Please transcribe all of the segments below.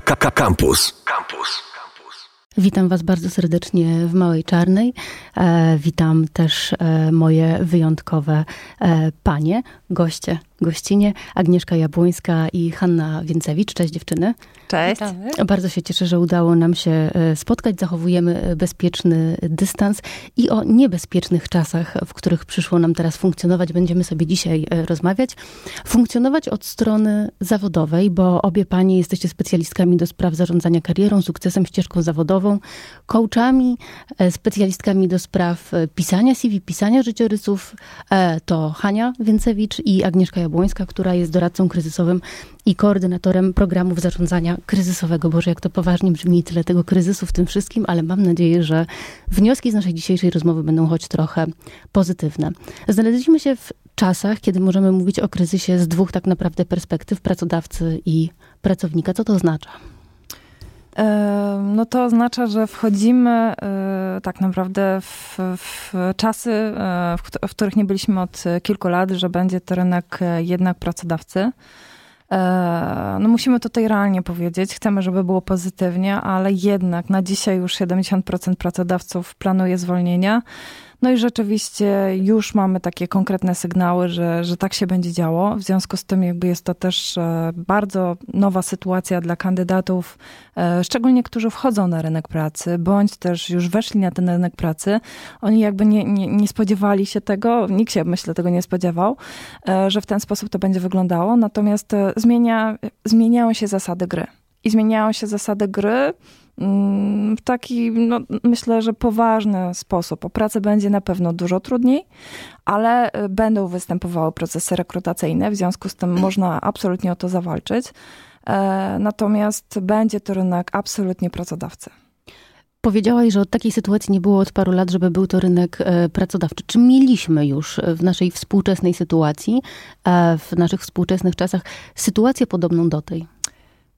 Campus. Campus. Witam Was bardzo serdecznie w Małej Czarnej. E, witam też e, moje wyjątkowe e, panie, goście, gościnie, Agnieszka Jabłońska i Hanna Więcewicz. Cześć dziewczyny. Cześć. Witamy. Bardzo się cieszę, że udało nam się e, spotkać. Zachowujemy e, bezpieczny dystans i o niebezpiecznych czasach, w których przyszło nam teraz funkcjonować, będziemy sobie dzisiaj e, rozmawiać. Funkcjonować od strony zawodowej, bo obie panie jesteście specjalistkami do spraw zarządzania karierą, sukcesem, ścieżką zawodową, coachami, specjalistkami do spraw pisania CV, pisania życiorysów. To Hania Więcewicz i Agnieszka Jabłońska, która jest doradcą kryzysowym i koordynatorem programów zarządzania kryzysowego. Boże, jak to poważnie brzmi, tyle tego kryzysu w tym wszystkim, ale mam nadzieję, że wnioski z naszej dzisiejszej rozmowy będą choć trochę pozytywne. Znaleźliśmy się w czasach, kiedy możemy mówić o kryzysie z dwóch tak naprawdę perspektyw, pracodawcy i pracownika. Co to oznacza? No to oznacza, że wchodzimy e, tak naprawdę w, w czasy, e, w, w których nie byliśmy od kilku lat, że będzie to rynek jednak pracodawcy. E, no musimy tutaj realnie powiedzieć, chcemy, żeby było pozytywnie, ale jednak na dzisiaj już 70% pracodawców planuje zwolnienia. No i rzeczywiście już mamy takie konkretne sygnały, że, że tak się będzie działo. W związku z tym jakby jest to też e, bardzo nowa sytuacja dla kandydatów, e, szczególnie którzy wchodzą na rynek pracy, bądź też już weszli na ten rynek pracy. Oni jakby nie, nie, nie spodziewali się tego, nikt się myślę tego nie spodziewał, e, że w ten sposób to będzie wyglądało. Natomiast zmienia, zmieniają się zasady gry. I zmieniają się zasady gry w taki, no, myślę, że poważny sposób. O pracę będzie na pewno dużo trudniej, ale y, będą występowały procesy rekrutacyjne, w związku z tym można absolutnie o to zawalczyć. E, natomiast będzie to rynek absolutnie pracodawcy. Powiedziałaś, że od takiej sytuacji nie było od paru lat, żeby był to rynek e, pracodawczy. Czy mieliśmy już w naszej współczesnej sytuacji, e, w naszych współczesnych czasach, sytuację podobną do tej?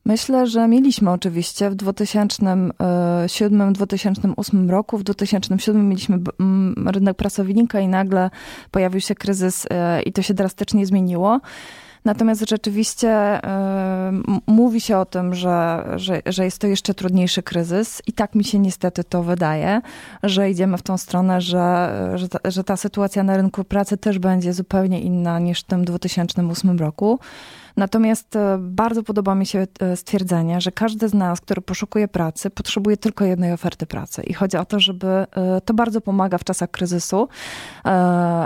Myślę, że mieliśmy oczywiście w 2007-2008 e, roku. W 2007 mieliśmy rynek pracownika i nagle pojawił się kryzys e, i to się drastycznie zmieniło. Natomiast rzeczywiście y, mówi się o tym, że, że, że jest to jeszcze trudniejszy kryzys i tak mi się niestety to wydaje, że idziemy w tą stronę, że, że, ta, że ta sytuacja na rynku pracy też będzie zupełnie inna niż w tym 2008 roku. Natomiast e, bardzo podoba mi się e, stwierdzenie, że każdy z nas, który poszukuje pracy, potrzebuje tylko jednej oferty pracy. I chodzi o to, żeby e, to bardzo pomaga w czasach kryzysu.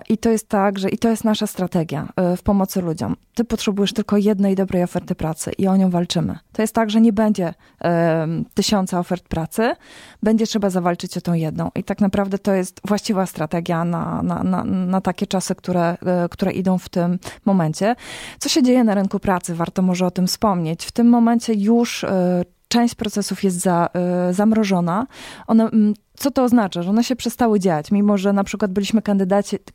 I to jest tak, że i to jest nasza strategia w pomocy ludziom. Ty potrzebujesz tylko jednej dobrej oferty pracy i o nią walczymy. To jest tak, że nie będzie tysiąca ofert pracy, będzie trzeba zawalczyć o tą jedną. I tak naprawdę to jest właściwa strategia na, na, na, na takie czasy, które, które idą w tym momencie. Co się dzieje na rynku warto może o tym wspomnieć. W tym momencie już e, część procesów jest za, y, zamrożona. One, co to oznacza? Że one się przestały dziać, mimo że na przykład byliśmy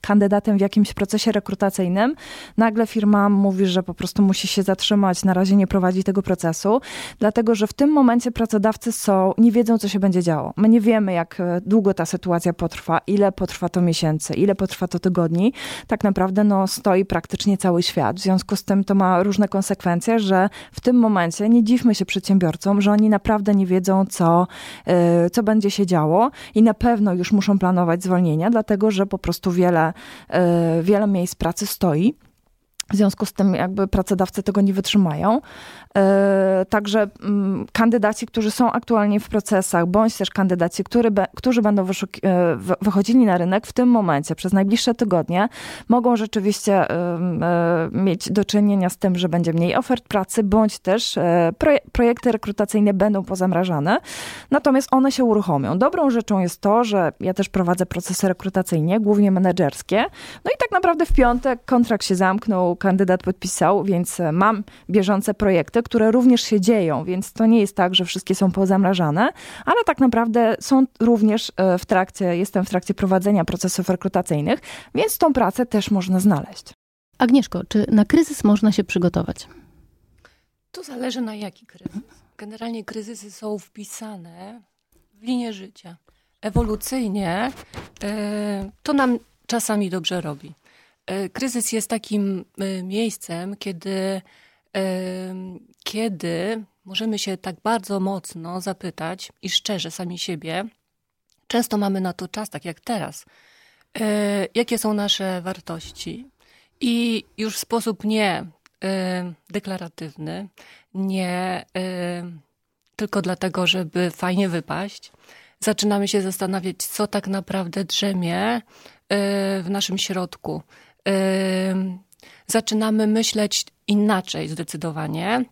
kandydatem w jakimś procesie rekrutacyjnym, nagle firma mówi, że po prostu musi się zatrzymać, na razie nie prowadzi tego procesu, dlatego że w tym momencie pracodawcy są, nie wiedzą, co się będzie działo. My nie wiemy, jak e, długo ta sytuacja potrwa, ile potrwa to miesięcy, ile potrwa to tygodni. Tak naprawdę no, stoi praktycznie cały świat. W związku z tym to ma różne konsekwencje, że w tym momencie nie dziwmy się przedsiębiorcom, że oni naprawdę nie wiedzą, co, e, co będzie się działo i na pewno już muszą planować zwolnienia, dlatego że po prostu wiele, e, wiele miejsc pracy stoi. W związku z tym jakby pracodawcy tego nie wytrzymają. E, także mm, kandydaci, którzy są aktualnie w procesach, bądź też kandydaci, który którzy będą e, wychodzili na rynek w tym momencie, przez najbliższe tygodnie, mogą rzeczywiście e, mieć do czynienia z tym, że będzie mniej ofert pracy, bądź też projekty rekrutacyjne będą pozamrażane, natomiast one się uruchomią. Dobrą rzeczą jest to, że ja też prowadzę procesy rekrutacyjne, głównie menedżerskie, no i tak naprawdę w piątek kontrakt się zamknął, kandydat podpisał, więc mam bieżące projekty, które również się dzieją, więc to nie jest tak, że wszystkie są pozamrażane, ale tak naprawdę są również e, w trakcie, jestem w trakcie prowadzenia procesów rekrutacyjnych, więc tą pracę też można znaleźć. Agnieszko, czy na kryzys można się przygotować? To zależy na jaki kryzys. Generalnie kryzysy są wpisane w linię życia. Ewolucyjnie e, to nam czasami dobrze robi. E, kryzys jest takim miejscem, kiedy kiedy możemy się tak bardzo mocno zapytać i szczerze sami siebie, często mamy na to czas, tak jak teraz, e, jakie są nasze wartości. I już w sposób nie e, deklaratywny, nie e, tylko dlatego, żeby fajnie wypaść, zaczynamy się zastanawiać, co tak naprawdę drzemie w naszym środku. Zaczynamy myśleć inaczej zdecydowanie,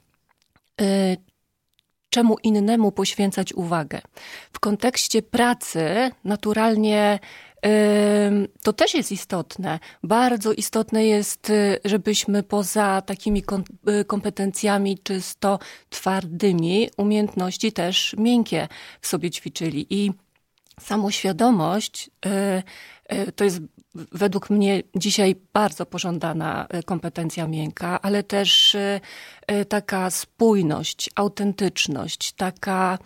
czemu innemu poświęcać uwagę. W kontekście pracy naturalnie to też jest istotne. Bardzo istotne jest, y, żebyśmy poza takimi y, kompetencjami czysto twardymi, umiejętności też miękkie w sobie ćwiczyli. I samoświadomość y, to jest według mnie dzisiaj bardzo pożądana kompetencja miękka, ale też taka spójność, autentyczność, taka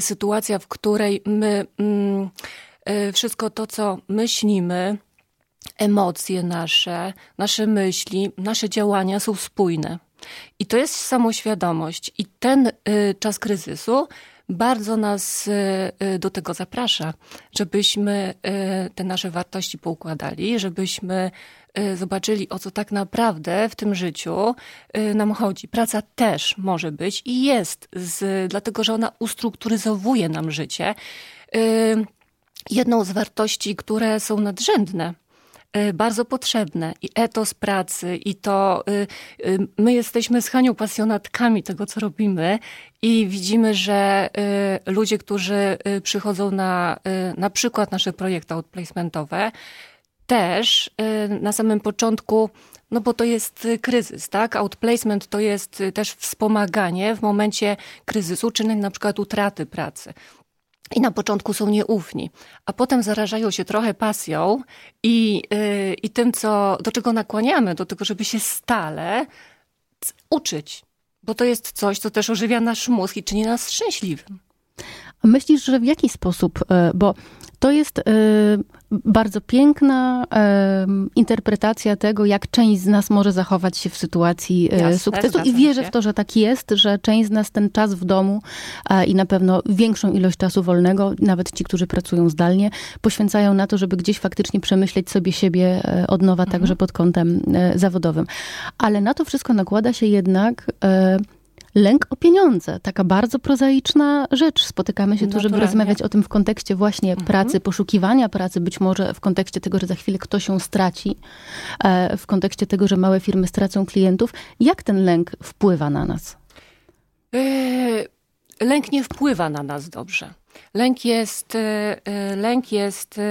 sytuacja, w której my mm, wszystko to, co myślimy, emocje nasze, nasze myśli, nasze działania są spójne. I to jest samoświadomość. I ten czas kryzysu bardzo nas y, do tego zaprasza, żebyśmy te nasze wartości poukładali, żebyśmy zobaczyli, o co tak naprawdę w tym życiu nam chodzi. Praca też może być i jest, z, dlatego że ona ustrukturyzowuje nam życie jedną z wartości, które są nadrzędne bardzo potrzebne i etos pracy i to y, y, my jesteśmy z Hanią pasjonatkami tego, co robimy i widzimy, że ludzie, którzy przychodzą na na przykład nasze projekty outplacementowe, też na samym początku no bo to jest kryzys, tak? Outplacement to jest też wspomaganie w momencie kryzysu, czy na przykład utraty pracy. I na początku są nieufni, a potem zarażają się trochę pasją i, yy, i tym, co, do czego nakłaniamy, do tego, żeby się stale uczyć. Bo to jest coś, co też ożywia nasz mózg i czyni nas szczęśliwym. Myślisz, że w jaki sposób, e, bo to jest e, bardzo piękna e, interpretacja tego, jak część z nas może zachować się w sytuacji Jasne, sukcesu i wierzę się. w to, że tak jest, że część z nas ten czas w domu i na pewno większą ilość czasu wolnego, nawet ci, którzy pracują zdalnie, poświęcają na to, żeby gdzieś faktycznie przemyśleć sobie siebie od nowa, mhm. także pod kątem zawodowym. Ale na to wszystko nakłada się jednak lęk o pieniądze. Taka bardzo prozaiczna rzecz. Spotykamy się tu, żeby rozmawiać o tym w kontekście właśnie mhm. pracy, poszukiwania pracy, być może w kontekście tego, że za chwilę ktoś ją straci, e, w kontekście tego, że małe firmy stracą klientów. Jak ten lęk wpływa na nas? Yy, lęk nie wpływa na nas dobrze. Lęk jest, y, y, lęk jest, y,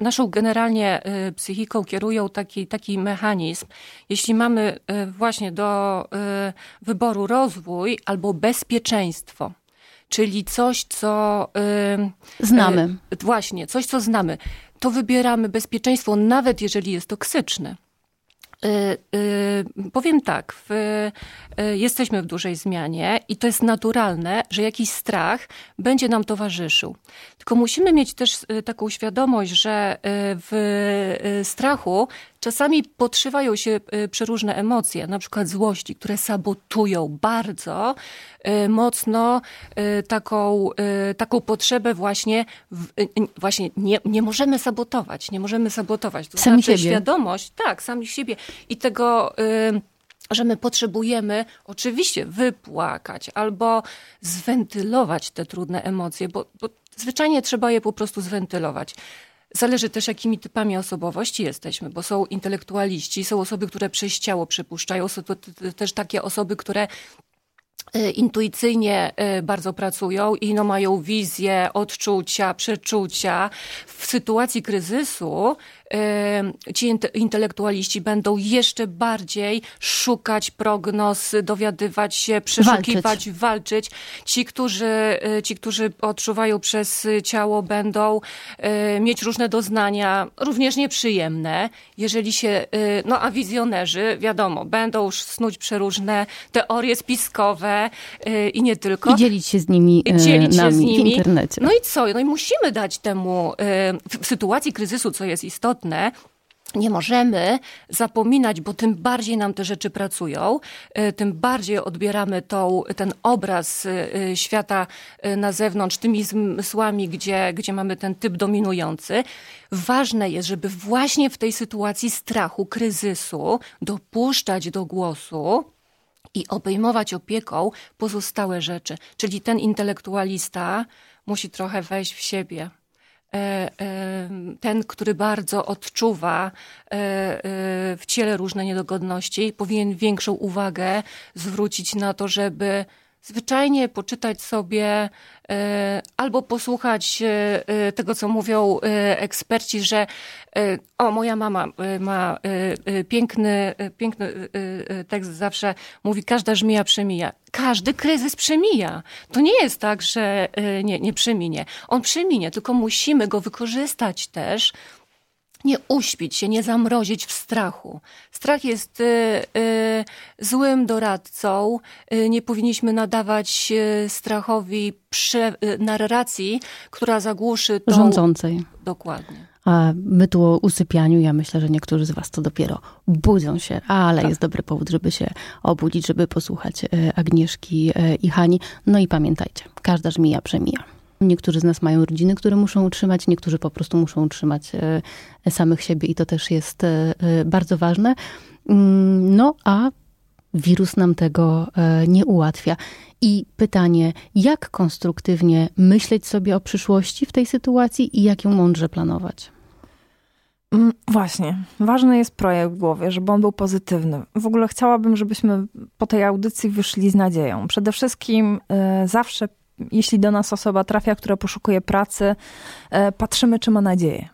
naszą generalnie psychiką kierują taki, taki mechanizm. Jeśli mamy właśnie do wyboru rozwój albo bezpieczeństwo, czyli coś, co znamy. Właśnie, coś, co znamy, to wybieramy bezpieczeństwo, nawet jeżeli jest toksyczne. Powiem tak, w, Y, jesteśmy w dużej zmianie i to jest naturalne, że jakiś strach będzie nam towarzyszył. Tylko musimy mieć też y, taką świadomość, że y, w strachu czasami podszywają się przeróżne emocje, na przykład złości, które sabotują bardzo mocno taką, taką potrzebę właśnie, właśnie nie, nie możemy sabotować, nie możemy sabotować. To sami znaczy siebie. świadomość, tak, sami siebie i tego że my potrzebujemy oczywiście wypłakać albo zwentylować te trudne emocje, bo, bo zwyczajnie trzeba je po prostu zwentylować. Zależy też, jakimi typami osobowości jesteśmy, bo są intelektualiści, są osoby, które przez ciało przypuszczają, są to też takie osoby, które e, intuicyjnie e, bardzo pracują i no mają wizję, odczucia, przeczucia. W sytuacji kryzysu ci intelektualiści będą jeszcze bardziej szukać prognoz, dowiadywać się, przeszukiwać, walczyć. walczyć. Ci, którzy, y, ci, którzy odczuwają przez ciało, będą y, mieć różne doznania, również nieprzyjemne. Jeżeli się, no a wizjonerzy, wiadomo, będą już snuć przeróżne teorie spiskowe i nie tylko. I dzielić się z nimi, dzielić się z nimi. w internecie. No i co? No i musimy dać temu w sytuacji kryzysu, co jest istotne, istotne, nie możemy zapominać, bo tym bardziej nam te rzeczy pracują, y, tym bardziej odbieramy tą, ten obraz y, świata na zewnątrz tymi zmysłami, gdzie, gdzie mamy ten typ dominujący. Ważne jest, żeby właśnie w tej sytuacji strachu, kryzysu dopuszczać do głosu i obejmować opieką pozostałe rzeczy. Czyli ten intelektualista musi trochę wejść w siebie E, e, ten, który bardzo odczuwa e, w ciele różne niedogodności, powinien większą uwagę zwrócić na to, żeby zwyczajnie poczytać sobie e, albo posłuchać e, e, tego, co mówią eksperci, że o, moja mama ma piękny, piękny tekst, zawsze mówi, każda żmija przemija. Każdy kryzys przemija. To nie jest tak, że nie, nie przeminie. On przeminie, tylko musimy go wykorzystać też nie uśpić się, nie zamrozić w strachu. Strach jest y, y, złym doradcą. Y, nie powinniśmy nadawać y, strachowi prze, y, narracji, która zagłuszy tą... Rządzącej. Dokładnie. A my tu o usypianiu, ja myślę, że niektórzy z was to dopiero budzą się, ale tak. jest dobry powód, żeby się obudzić, żeby posłuchać y, Agnieszki i Hani. No i pamiętajcie, każda żmija przemija. Niektórzy z nas mają rodziny, które muszą utrzymać, niektórzy po prostu muszą utrzymać e, samych siebie i to też jest e, e, bardzo ważne. Mm, no a wirus nam tego nie ułatwia. I pytanie, jak konstruktywnie myśleć sobie o przyszłości w tej sytuacji i jak ją mądrze planować? Mm, właśnie. Ważny jest projekt w głowie, żeby on był pozytywny. W ogóle chciałabym, żebyśmy po tej audycji wyszli z nadzieją. Przede wszystkim y, zawsze jeśli do nas osoba trafia, która poszukuje pracy, e, patrzymy, czy ma nadzieję.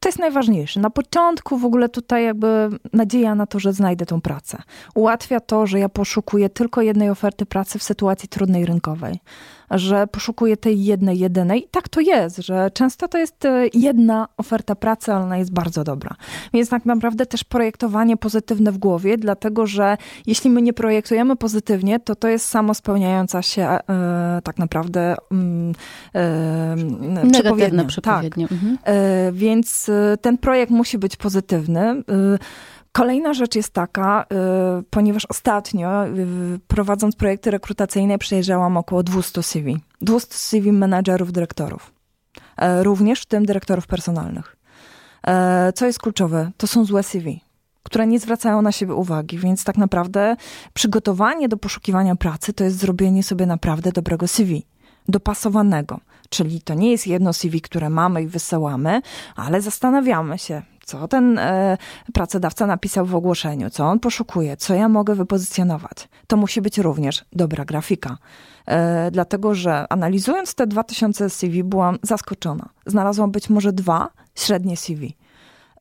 To jest najważniejsze. Na początku w ogóle tutaj jakby nadzieja na to, że znajdę tą pracę. Ułatwia to, że ja poszukuję tylko jednej oferty pracy w sytuacji trudnej rynkowej że poszukuje tej jednej, jedynej. I tak to jest, że często to jest e, jedna oferta pracy, ale ona jest bardzo dobra. Więc tak naprawdę też projektowanie pozytywne w głowie, dlatego że jeśli my nie projektujemy pozytywnie, to to jest samo spełniająca się e, tak naprawdę mm, e, przepowiednia. przepowiednia. Tak. Mhm. E, więc ten projekt musi być pozytywny. Kolejna rzecz jest taka, y, ponieważ ostatnio y, prowadząc projekty rekrutacyjne przejrzałam około 200 CV. 200 CV menadżerów, dyrektorów. E, również w tym dyrektorów personalnych. E, co jest kluczowe? To są złe CV które nie zwracają na siebie uwagi, więc tak naprawdę przygotowanie do poszukiwania pracy to jest zrobienie sobie naprawdę dobrego CV, dopasowanego. Czyli to nie jest jedno CV, które mamy i wysyłamy, ale zastanawiamy się, co ten e, pracodawca napisał w ogłoszeniu, co on poszukuje, co ja mogę wypozycjonować. To musi być również dobra grafika. E, dlatego, że analizując te 2000 CV byłam zaskoczona. Znalazłam być może dwa średnie CV.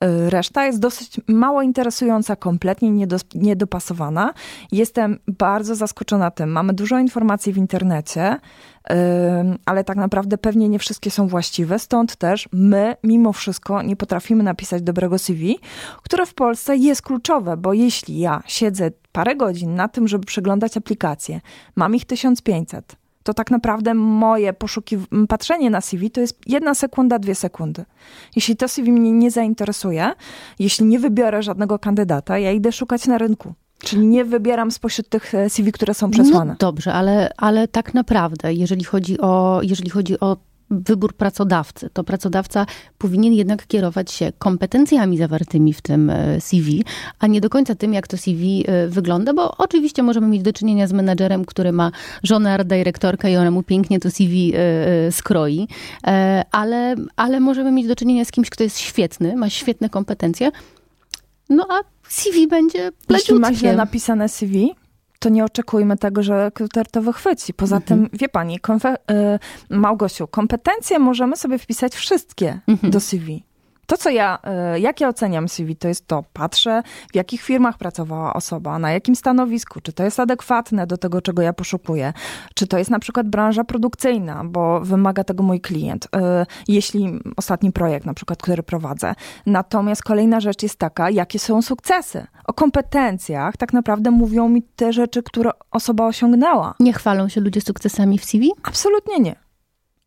E, reszta jest dosyć mało interesująca, kompletnie niedopasowana. Jestem bardzo zaskoczona tym. Mamy dużo informacji w internecie, ale tak naprawdę pewnie nie wszystkie są właściwe. Stąd też my, mimo wszystko, nie potrafimy napisać dobrego CV, które w Polsce jest kluczowe, bo jeśli ja siedzę parę godzin na tym, żeby przeglądać aplikacje, mam ich 1500, to tak naprawdę moje poszukiw- patrzenie na CV to jest jedna sekunda, dwie sekundy. Jeśli to CV mnie nie zainteresuje, jeśli nie wybiorę żadnego kandydata, ja idę szukać na rynku. Czyli nie wybieram spośród tych e, CV, które są przesłane. No dobrze, ale, ale tak naprawdę, jeżeli chodzi o, jeżeli chodzi o wybór pracodawcy, to pracodawca powinien jednak kierować się kompetencjami zawartymi w tym e, CV, a nie do końca tym, jak to CV e, wygląda, bo oczywiście możemy mieć do czynienia z menadżerem, który ma żonę art dyrektorkę i ona mu pięknie to CV skroi, ale, ale możemy mieć do czynienia z kimś, kto jest świetny, ma świetne kompetencje, no a CV będzie Jeśli ma źle napisane CV, to nie oczekujmy tego, że rekruter to wychwyci. Poza mhm. tym, wie pani, konfe- y, Małgosiu, kompetencje możemy sobie wpisać wszystkie mhm. do CV. To, co ja, e, jak ja oceniam CV, to jest to, patrzę, w jakich firmach pracowała osoba, na jakim stanowisku, czy to jest adekwatne do tego, czego ja poszukuję, czy to jest na przykład branża produkcyjna, bo wymaga tego mój klient, e, jeśli ostatni projekt, na przykład, który prowadzę. Natomiast kolejna rzecz jest taka, jakie są sukcesy. O kompetencjach tak naprawdę mówią mi te rzeczy, które osoba osiągnęła. Nie chwalą się ludzie sukcesami w CV? Absolutnie nie.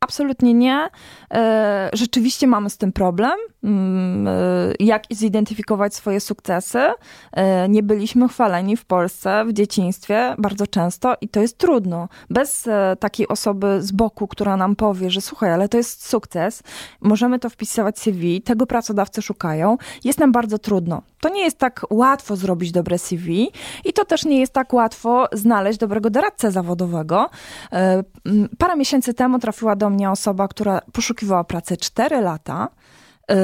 Absolutnie nie. E, rzeczywiście mamy z tym problem. Mm, e, jak zidentyfikować swoje sukcesy? E, nie byliśmy chwaleni w Polsce w dzieciństwie bardzo często i to jest trudno. Bez takiej osoby z boku, która nam powie, że słuchaj, ale to jest sukces, możemy to wpisywać CV, tego pracodawcy szukają, jest nam bardzo trudno. To nie jest tak łatwo zrobić dobre CV i to też nie jest tak łatwo znaleźć dobrego doradcę zawodowego. Parę miesięcy temu trafiła do mnie osoba, która poszukiwała pracy 4 lata. Yy,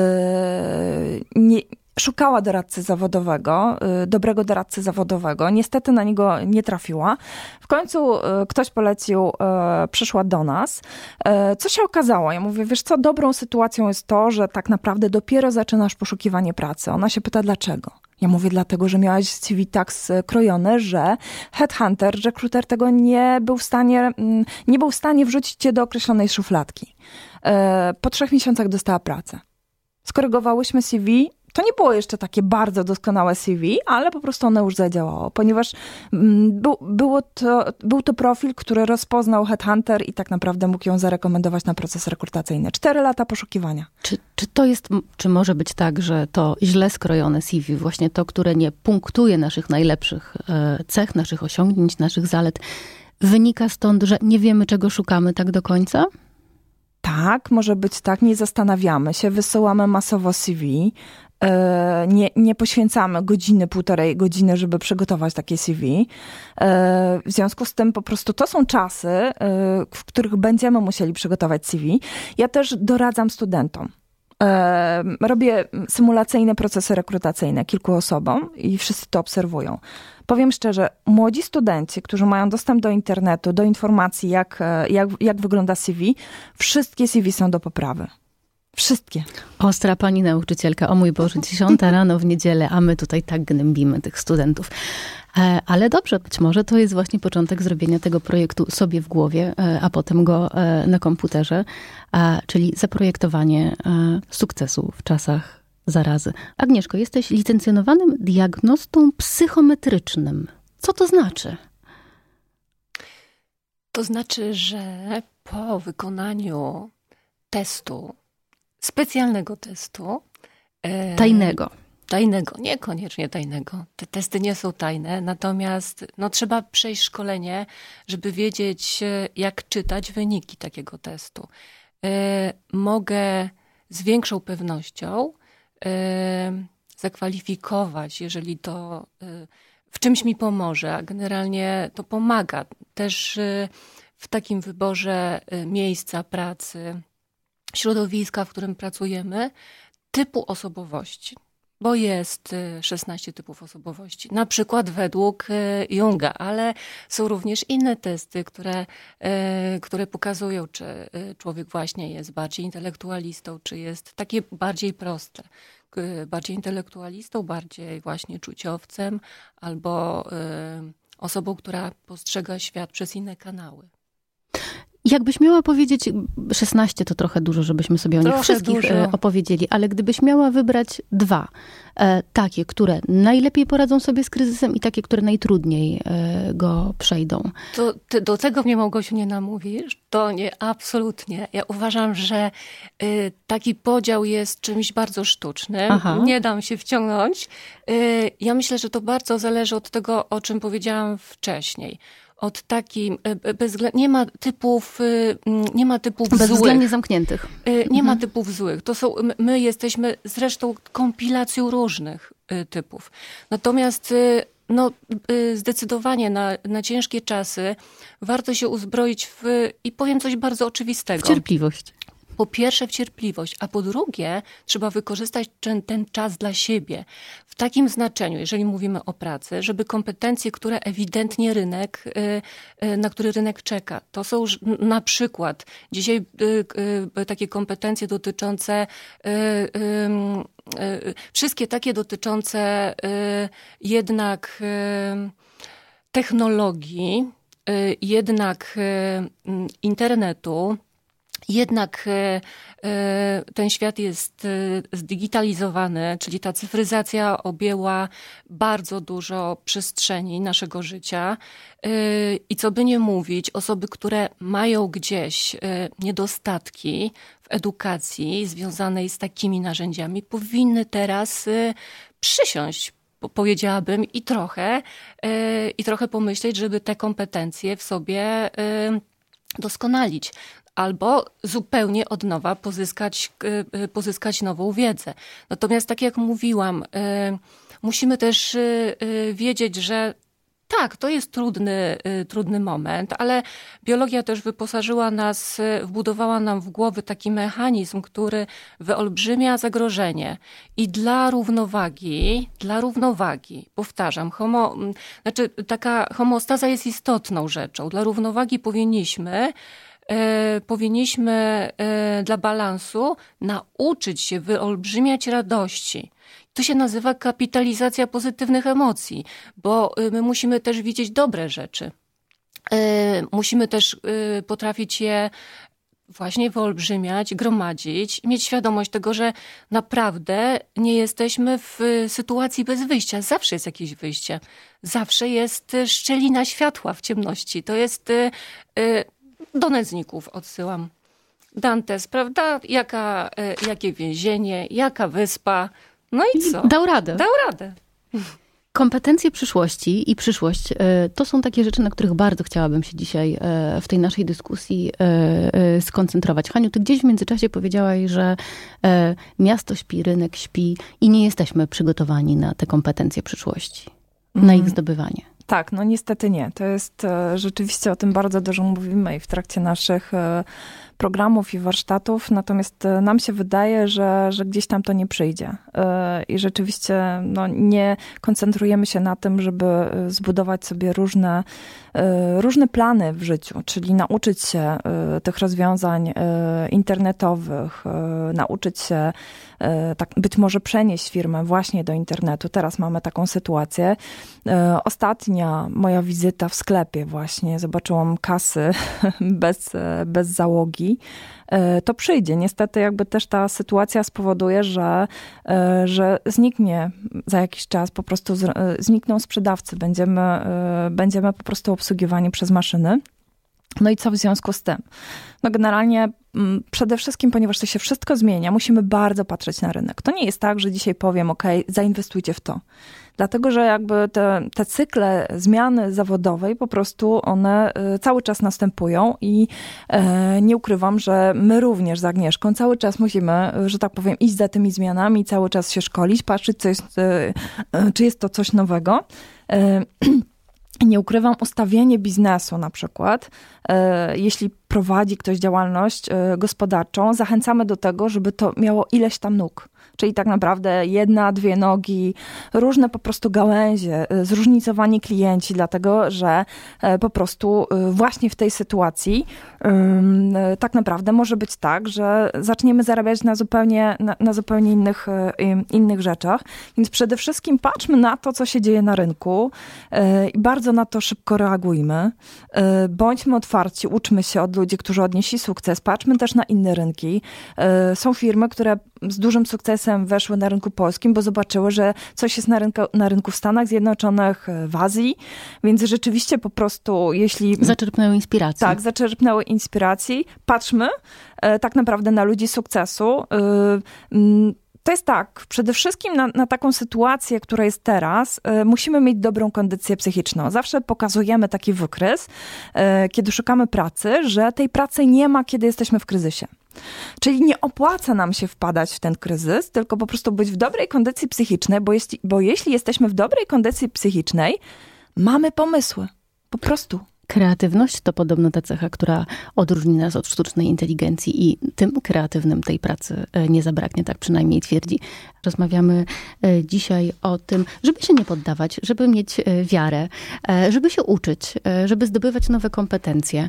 nie, szukała doradcy zawodowego, yy, dobrego doradcy zawodowego. Niestety na niego nie trafiła. W końcu yy, ktoś polecił, przyszła do nas. Co się okazało? Ja mówię, wiesz co, dobrą sytuacją jest to, że tak naprawdę dopiero zaczynasz poszukiwanie pracy. Ona się pyta, dlaczego? Ja mówię dlatego, że miałaś CV tak skrojone, że headhunter, rekruter tego nie był w stanie, mm, nie był w stanie wrzucić cię do określonej szufladki. Po trzech miesiącach dostała pracę. Skorygowałyśmy CV, to nie było jeszcze takie bardzo doskonałe CV, ale po prostu ono już zadziałało, ponieważ mm, był, było to, był to profil, który rozpoznał Headhunter i tak naprawdę mógł ją zarekomendować na proces rekrutacyjny. Cztery lata poszukiwania. Czy, czy to jest, czy może być tak, że to źle skrojone CV, właśnie to, które nie punktuje naszych najlepszych e, cech, naszych osiągnięć, naszych zalet, wynika stąd, że nie wiemy, czego szukamy tak do końca? Tak, może być tak, nie zastanawiamy się, wysyłamy masowo CV, nie, nie poświęcamy godziny, półtorej godziny, żeby przygotować takie CV. E, w związku z tym po prostu to są czasy, e, w których będziemy musieli przygotować CV. Ja też doradzam studentom. Robię symulacyjne procesy rekrutacyjne kilku osobom i wszyscy to obserwują. Powiem szczerze, młodzi studenci, którzy mają dostęp do internetu, do informacji, jak, jak, jak wygląda CV, wszystkie CV są do poprawy. Wszystkie. Ostra pani nauczycielka, o mój Boże, dziesiąta rano w niedzielę, a my tutaj tak gnębimy tych studentów. E, ale dobrze, być może to jest właśnie początek zrobienia tego projektu sobie w głowie, e, a potem go e, na komputerze, czyli zaprojektowanie sukcesu w czasach zarazy. Agnieszko, jesteś licencjonowanym diagnostą psychometrycznym. Co to znaczy? To znaczy, że po wykonaniu testu specjalnego testu. E, tajnego. Tajnego, niekoniecznie tajnego. Te testy nie są tajne, natomiast no, trzeba przejść szkolenie, żeby wiedzieć, e, jak czytać wyniki takiego testu. E, mogę z większą pewnością zakwalifikować, jeżeli to w czymś mi pomoże, a generalnie to pomaga też w takim wyborze miejsca pracy, środowiska, w którym pracujemy, typu osobowości. Bo jest 16 y, typów osobowości, na przykład według y, Junga, ale są również inne testy, które, y, które pokazują, czy człowiek właśnie jest bardziej intelektualistą, czy jest takie bardziej proste bardziej intelektualistą, bardziej właśnie czuciowcem, albo osobą, która postrzega świat przez inne kanały. Jakbyś miała powiedzieć, 16 to trochę dużo, żebyśmy sobie o nich wszystkich dużo. E, opowiedzieli, ale gdybyś miała wybrać dwa, e, takie, które najlepiej poradzą sobie z kryzysem i takie, które najtrudniej e, go przejdą. To ty do tego mnie Małgosiu nie namówisz? To nie, absolutnie. Ja uważam, że y, taki podział jest czymś bardzo sztucznym. Aha. Nie dam się wciągnąć. Y, ja myślę, że to bardzo zależy od tego, o czym powiedziałam wcześniej od takim, e, bezwzględnie, nie ma typów, y, nie ma typów Bezwzględnie złych. zamkniętych. Y, nie mhm. ma typów złych. To są, my jesteśmy zresztą kompilacją różnych y, typów. Natomiast no, zdecydowanie na, na ciężkie czasy warto się uzbroić w, i powiem coś bardzo oczywistego. W cierpliwość po pierwsze w cierpliwość, a po drugie trzeba wykorzystać ten, ten czas dla siebie. W takim znaczeniu, jeżeli mówimy o pracy, żeby kompetencje, które ewidentnie rynek, y, y, na który rynek czeka, to są na przykład dzisiaj y, takie kompetencje dotyczące wszystkie takie dotyczące jednak technologii, jednak internetu, jednak e, e, ten świat jest e, zdigitalizowany, czyli ta cyfryzacja objęła bardzo dużo przestrzeni naszego życia. I co by nie mówić, osoby, które mają gdzieś niedostatki w edukacji związanej z takimi narzędziami, powinny teraz przysiąść powiedziałabym, i trochę, i trochę pomyśleć, żeby te kompetencje w sobie doskonalić albo zupełnie od nowa pozyskać, y, y, pozyskać nową wiedzę. Natomiast, tak jak mówiłam, y, musimy też wiedzieć, że tak, to jest trudny, trudny moment, ale biologia też wyposażyła nas, wbudowała nam w głowy taki mechanizm, który wyolbrzymia zagrożenie. I dla równowagi, dla równowagi, powtarzam, homo, znaczy taka homostaza jest istotną rzeczą. Dla równowagi powinniśmy powinniśmy e, dla balansu nauczyć się wyolbrzymiać radości. To się nazywa kapitalizacja pozytywnych emocji, bo e, my musimy też widzieć dobre rzeczy. E, musimy też e, potrafić je właśnie wyolbrzymiać, gromadzić, mieć świadomość tego, że naprawdę nie jesteśmy w sytuacji bez wyjścia. Zawsze jest jakieś wyjście. Zawsze jest szczelina światła w ciemności. To jest e, do nędzników odsyłam. Dantes, prawda? Jaka, e, jakie więzienie, jaka wyspa. No i co? Dał radę. Dał radę. Kompetencje przyszłości i przyszłość e, to są takie rzeczy, na których bardzo chciałabym się dzisiaj e, w tej naszej dyskusji skoncentrować. Haniu, ty gdzieś w międzyczasie powiedziałaś, że miasto śpi, rynek śpi i nie jesteśmy przygotowani na te kompetencje przyszłości, mm. na ich mhm. zdobywanie. Tak, no niestety nie. To jest e, rzeczywiście o tym bardzo dużo mówimy i w trakcie naszych e, programów i warsztatów, natomiast e, nam się wydaje, że, że gdzieś tam to nie przyjdzie. I rzeczywiście no, nie koncentrujemy się na tym, żeby zbudować sobie różne, różne plany w życiu, czyli nauczyć się tych rozwiązań internetowych, nauczyć się tak, być może przenieść firmę właśnie do internetu. Teraz mamy taką sytuację. Ostatnia moja wizyta w sklepie właśnie, zobaczyłam kasy bez, bez załogi E, to przyjdzie. Niestety jakby też ta sytuacja spowoduje, że, e, że zniknie za jakiś czas, po prostu e, znikną sprzedawcy, będziemy, będziemy po prostu obsługiwani przez maszyny. No i co w związku z tym? No generalnie mm, przede wszystkim, ponieważ to się wszystko zmienia, musimy bardzo patrzeć na rynek. To nie jest tak, że dzisiaj powiem, ok, zainwestujcie w to. Dlatego, że jakby te, te cykle zmiany zawodowej po prostu one y, cały czas następują i e, nie ukrywam, że my również z Agnieszką cały czas musimy, że tak powiem, iść za tymi zmianami, cały czas się szkolić, patrzeć, co jest, e, e, czy jest to coś nowego. Nie ukrywam, ustawienie biznesu na przykład, jeśli prowadzi ktoś działalność gospodarczą, zachęcamy do tego, żeby to miało ileś tam nóg czyli tak naprawdę jedna, dwie nogi, różne po prostu gałęzie, y, zróżnicowani klienci, dlatego że e, po prostu właśnie w tej sytuacji tak naprawdę może być tak, że zaczniemy zarabiać na zupełnie, na, na zupełnie innych, innych rzeczach. Więc przede wszystkim patrzmy na to, co się dzieje na rynku i bardzo na to szybko reagujmy. Bądźmy otwarci, uczmy się od ludzi, którzy odnieśli sukces. Patrzmy też na inne rynki. Są firmy, które z dużym sukcesem weszły na rynku polskim, bo zobaczyły, że coś jest na rynku, na rynku w Stanach Zjednoczonych, e, w Azji, więc rzeczywiście po prostu, jeśli... Zaczerpnęły inspiracji. Tak, zaczerpnęły inspiracji. Patrzmy e, tak naprawdę na ludzi sukcesu. To jest tak, przede wszystkim na, na, taką sytuację, która jest teraz, y, musimy mieć dobrą kondycję psychiczną. Zawsze pokazujemy taki wykres, y, kiedy szukamy pracy, że tej pracy nie ma, kiedy jesteśmy w kryzysie. Czyli nie opłaca nam się wpadać w ten kryzys, tylko po prostu być w dobrej kondycji psychicznej, bo jeśli, bo jeśli jesteśmy w dobrej kondycji psychicznej, mamy pomysły. Po prostu. Kreatywność to podobno ta cecha, która odróżni nas od sztucznej inteligencji i tym kreatywnym tej pracy e, nie zabraknie, tak przynajmniej twierdzi. Rozmawiamy e, dzisiaj o tym, żeby się nie poddawać, żeby mieć e, wiarę, żeby się uczyć, żeby zdobywać nowe kompetencje,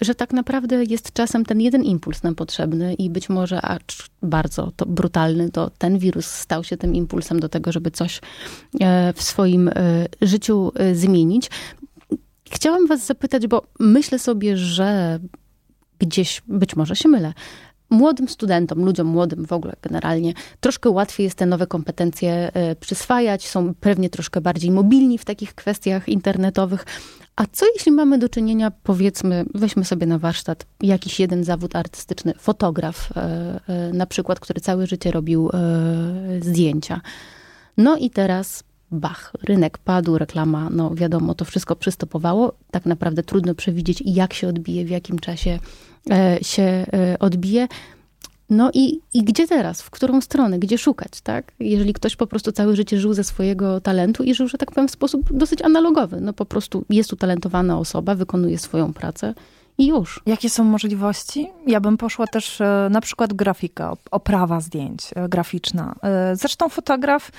że tak naprawdę jest czasem ten jeden impuls nam potrzebny i być może, acz bardzo to brutalny, to ten wirus stał się tym impulsem do tego, żeby coś w swoim życiu zmienić. Chciałam Was zapytać, bo myślę sobie, że gdzieś, być może się mylę, młodym studentom, ludziom młodym w ogóle generalnie, troszkę łatwiej jest te nowe kompetencje e, przyswajać, są pewnie troszkę bardziej mobilni w takich kwestiach internetowych. A co jeśli mamy do czynienia, powiedzmy, weźmy sobie na warsztat jakiś jeden zawód artystyczny, fotograf e, e, na przykład, który całe życie robił zdjęcia. No i teraz bach, rynek padł, reklama, no wiadomo, to wszystko przystopowało. Tak naprawdę trudno przewidzieć, jak się odbije, w jakim czasie e, się e, odbije. No i, i gdzie teraz? W którą stronę? Gdzie szukać, tak? Jeżeli ktoś po prostu całe życie żył ze swojego talentu i żył, że tak powiem, w sposób dosyć analogowy. No po prostu jest utalentowana osoba, wykonuje swoją pracę i już. Jakie są możliwości? Ja bym poszła też e, na przykład grafika, oprawa zdjęć e, graficzna. E, zresztą fotograf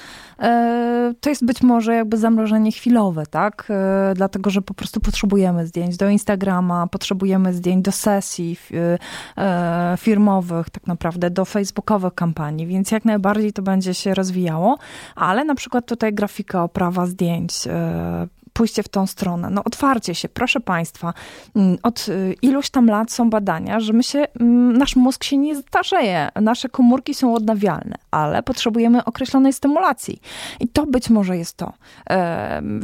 to jest być może jakby zamrożenie chwilowe, tak? Dlatego, że po prostu potrzebujemy zdjęć do Instagrama, potrzebujemy zdjęć do sesji firmowych, tak naprawdę do facebookowych kampanii, więc jak najbardziej to będzie się rozwijało, ale na przykład tutaj grafika, oprawa zdjęć, pójście w tą stronę. No otwarcie się, proszę Państwa, mm, od y, iluś tam lat są badania, że my się, mm, nasz mózg się nie starzeje, nasze komórki są odnawialne, ale potrzebujemy określonej stymulacji. I to być może jest to.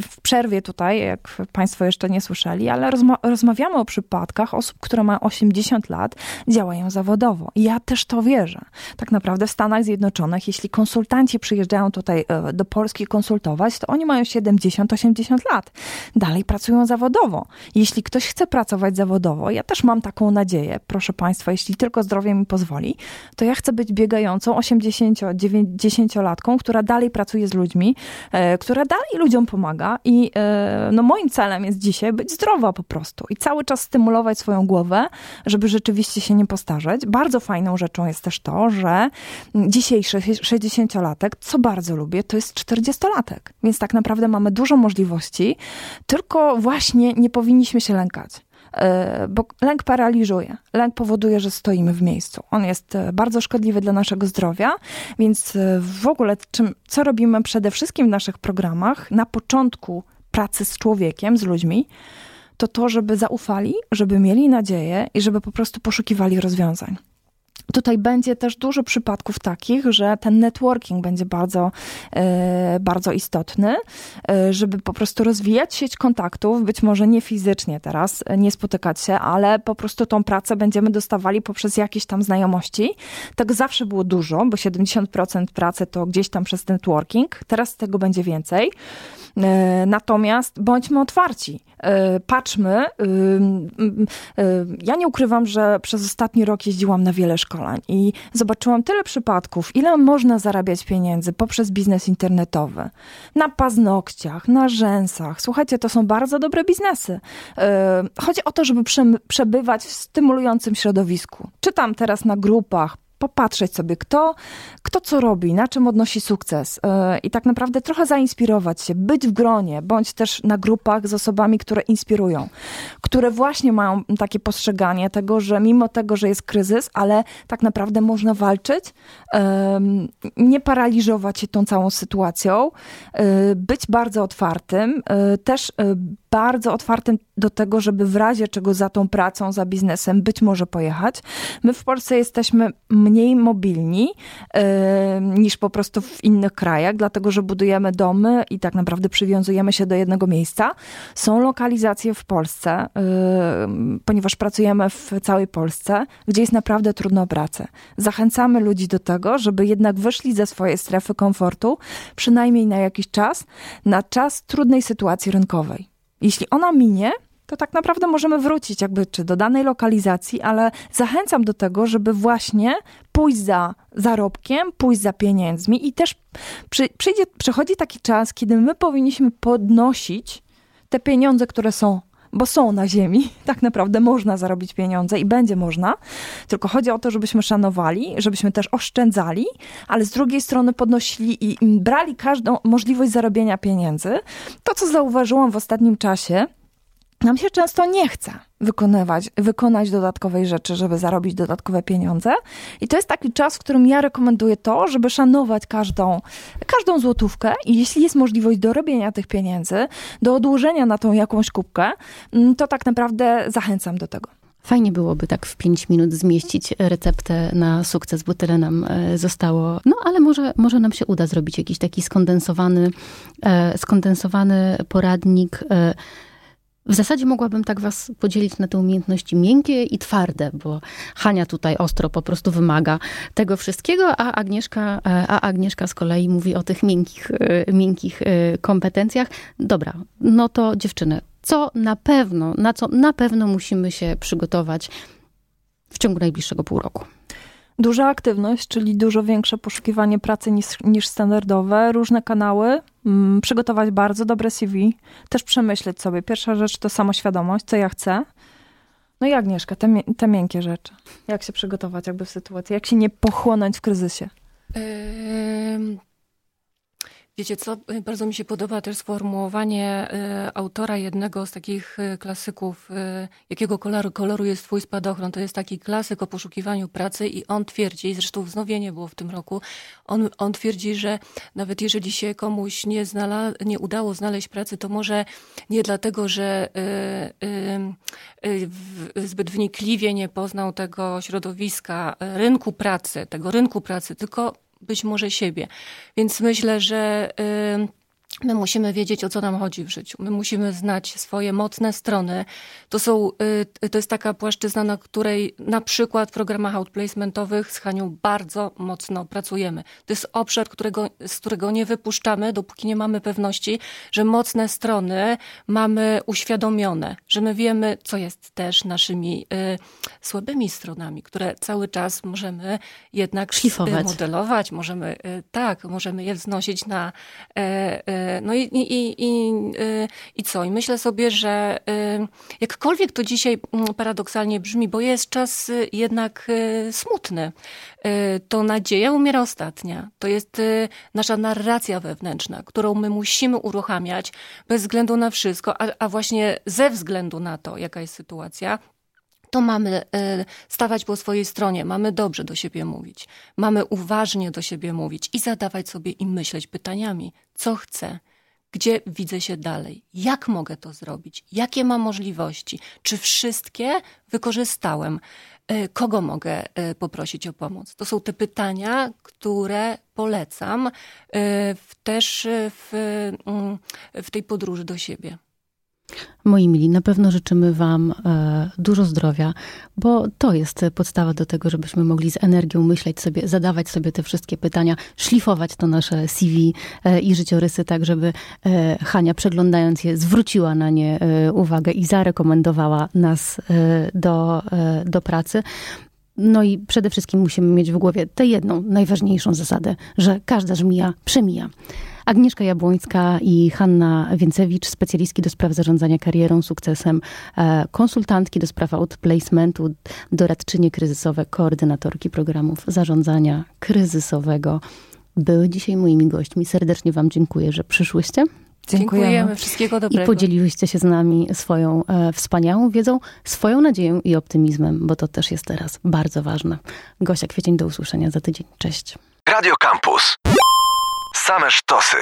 W przerwie tutaj, jak Państwo jeszcze nie słyszeli, ale rozma rozmawiamy o przypadkach osób, które mają 80 lat, działają zawodowo. I ja też to wierzę. Tak naprawdę w Stanach Zjednoczonych, jeśli konsultanci przyjeżdżają tutaj e, do Polski konsultować, to oni mają 70-80 lat lat. Dalej pracują zawodowo. Jeśli ktoś chce pracować zawodowo, ja też mam taką nadzieję, proszę Państwa, jeśli tylko zdrowie mi pozwoli, to ja chcę być biegającą 80-90-latką, która dalej pracuje z ludźmi, e, która dalej ludziom pomaga i e, no moim celem jest dzisiaj być zdrowa po prostu i cały czas stymulować swoją głowę, żeby rzeczywiście się nie postarzeć. Bardzo fajną rzeczą jest też to, że dzisiejszy 60-latek, co bardzo lubię, to jest 40-latek, więc tak naprawdę mamy dużo możliwości tylko właśnie nie powinniśmy się lękać e, bo lęk paraliżuje. Lęk powoduje, że stoimy w miejscu. On jest e, bardzo szkodliwy dla naszego zdrowia, więc e, w ogóle czym, co robimy przede wszystkim w naszych programach na początku pracy z człowiekiem, z ludźmi, to to, żeby zaufali, żeby mieli nadzieję i żeby po prostu poszukiwali rozwiązań. Tutaj będzie też dużo przypadków takich, że ten networking będzie bardzo, e, bardzo istotny, e, żeby po prostu rozwijać sieć kontaktów, być może nie fizycznie teraz, e, nie spotykać się, ale po prostu tą pracę będziemy dostawali poprzez jakieś tam znajomości. Tego zawsze było dużo, bo 70% pracy to gdzieś tam przez networking, teraz tego będzie więcej. Natomiast bądźmy otwarci patrzmy. Ja nie ukrywam, że przez ostatni rok jeździłam na wiele szkoleń i zobaczyłam tyle przypadków, ile można zarabiać pieniędzy poprzez biznes internetowy. Na paznokciach, na rzęsach. Słuchajcie, to są bardzo dobre biznesy. E, chodzi o to, żeby przebywać w stymulującym środowisku. Czytam teraz na grupach, popatrzeć sobie, kto, kto co robi, na czym odnosi sukces e, i tak naprawdę trochę zainspirować się, być w gronie, bądź też na grupach z osobami, które inspirują, które właśnie mają takie postrzeganie tego, że mimo tego, że jest kryzys, ale tak naprawdę można walczyć, nie paraliżować się tą całą sytuacją, e, być bardzo otwartym, e, też bardzo otwartym do tego, żeby w razie czego za tą pracą, za biznesem być może pojechać. My w Polsce jesteśmy mniej mobilni yy, niż po prostu w innych krajach, dlatego że budujemy domy i tak naprawdę przywiązujemy się do jednego miejsca. Są lokalizacje w Polsce, ponieważ pracujemy w całej Polsce, gdzie jest naprawdę trudno o pracę. Zachęcamy ludzi do tego, żeby jednak wyszli ze swojej strefy komfortu, przynajmniej na jakiś czas, na czas trudnej sytuacji rynkowej. Jeśli ona minie, to tak naprawdę możemy wrócić jakby czy do danej lokalizacji, ale zachęcam do tego, żeby właśnie pójść za zarobkiem, pójść za pieniędzmi i też przy, przyjdzie, przychodzi taki czas, kiedy my powinniśmy podnosić te pieniądze, które są bo są na ziemi. Tak naprawdę można zarobić pieniądze i będzie można. Tylko chodzi o to, żebyśmy szanowali, żebyśmy też oszczędzali, ale z drugiej strony podnosili i brali każdą możliwość zarobienia pieniędzy. To, co zauważyłam w ostatnim czasie, nam się często nie chce wykonywać, wykonać dodatkowej rzeczy, żeby zarobić dodatkowe pieniądze. I to jest taki czas, w którym ja rekomenduję to, żeby szanować każdą, każdą złotówkę i jeśli jest możliwość dorobienia tych pieniędzy, do odłożenia na tą jakąś kubkę, mm, to tak naprawdę zachęcam do tego. Fajnie byłoby tak w 5 minut zmieścić receptę na sukces, bo tyle nam e, zostało. No ale może, może nam się uda zrobić jakiś taki skondensowany, e, skondensowany poradnik. E, w zasadzie mogłabym tak was podzielić na te umiejętności miękkie i twarde, bo Hania tutaj ostro po prostu wymaga tego wszystkiego, a Agnieszka, a Agnieszka z kolei mówi o tych miękkich, miękkich kompetencjach. Dobra, no to dziewczyny, co na pewno, na co na pewno musimy się przygotować w ciągu najbliższego pół roku. Duża aktywność, czyli dużo większe poszukiwanie pracy niż, niż standardowe, różne kanały, przygotować bardzo dobre CV, też przemyśleć sobie. Pierwsza rzecz to samoświadomość, co ja chcę. No i Agnieszka, te, te miękkie rzeczy. Jak się przygotować jakby w sytuacji, jak się nie pochłonąć w kryzysie? Wiecie co, y, bardzo mi się podoba też sformułowanie y, autora jednego z takich y, klasyków, jakiego koloru, koloru jest twój spadochron. To jest taki klasyk o poszukiwaniu pracy i on twierdzi, zresztą wznowienie było w tym roku, on, on twierdzi, że nawet jeżeli się komuś nie, znala, nie udało znaleźć pracy, to może nie dlatego, że zbyt wnikliwie nie poznał tego środowiska rynku pracy, tego rynku pracy, tylko być może siebie. Więc myślę, że My musimy wiedzieć, o co nam chodzi w życiu. My musimy znać swoje mocne strony. To, są, y, to jest taka płaszczyzna, na której na przykład w programach outplacementowych z Hanią bardzo mocno pracujemy. To jest obszar, którego, z którego nie wypuszczamy, dopóki nie mamy pewności, że mocne strony mamy uświadomione, że my wiemy, co jest też naszymi y, słabymi stronami, które cały czas możemy jednak szlifować, modelować, możemy, y, tak, możemy je wznosić na y, no i, i, i, y, i co? I myślę sobie, że y, jakkolwiek to dzisiaj mm, paradoksalnie brzmi, bo jest czas y, jednak smutny, to nadzieja umiera ostatnia. To jest nasza narracja wewnętrzna, którą my musimy uruchamiać bez względu na wszystko, a, a właśnie ze względu na to, jaka jest sytuacja, to mamy stawać po swojej stronie, mamy dobrze do siebie mówić, mamy uważnie do siebie mówić i zadawać sobie i myśleć pytaniami, co chcę, gdzie widzę się dalej, jak mogę to zrobić, jakie mam możliwości, czy wszystkie wykorzystałem, e, kogo mogę e, poprosić o pomoc. To są te pytania, które polecam e, też w, mm, w tej podróży do siebie. Moi mili, na pewno życzymy Wam e, dużo zdrowia, bo to jest podstawa do tego, żebyśmy mogli z energią myśleć sobie, zadawać sobie te wszystkie pytania, szlifować to nasze CV e, i życiorysy, tak żeby e, Hania, przeglądając je, zwróciła na nie uwagę i zarekomendowała nas do, do pracy. No i przede wszystkim musimy mieć w głowie tę jedną, najważniejszą zasadę, że każda żmija przemija. Agnieszka Jabłońska i Hanna Więcewicz, specjalistki do spraw zarządzania karierą, sukcesem, e, konsultantki do spraw outplacementu, doradczynie kryzysowe, koordynatorki programów zarządzania kryzysowego. Były dzisiaj moimi gośćmi. Serdecznie Wam dziękuję, że przyszłyście. Dziękujemy. Dziękujemy. Wszystkiego dobrego. I podzieliłyście się z nami swoją e, wspaniałą wiedzą, swoją nadzieją i optymizmem, bo to też jest teraz bardzo ważne. Gosia Kwiecień, do usłyszenia za tydzień. Cześć. Radio Campus. Same sztosy.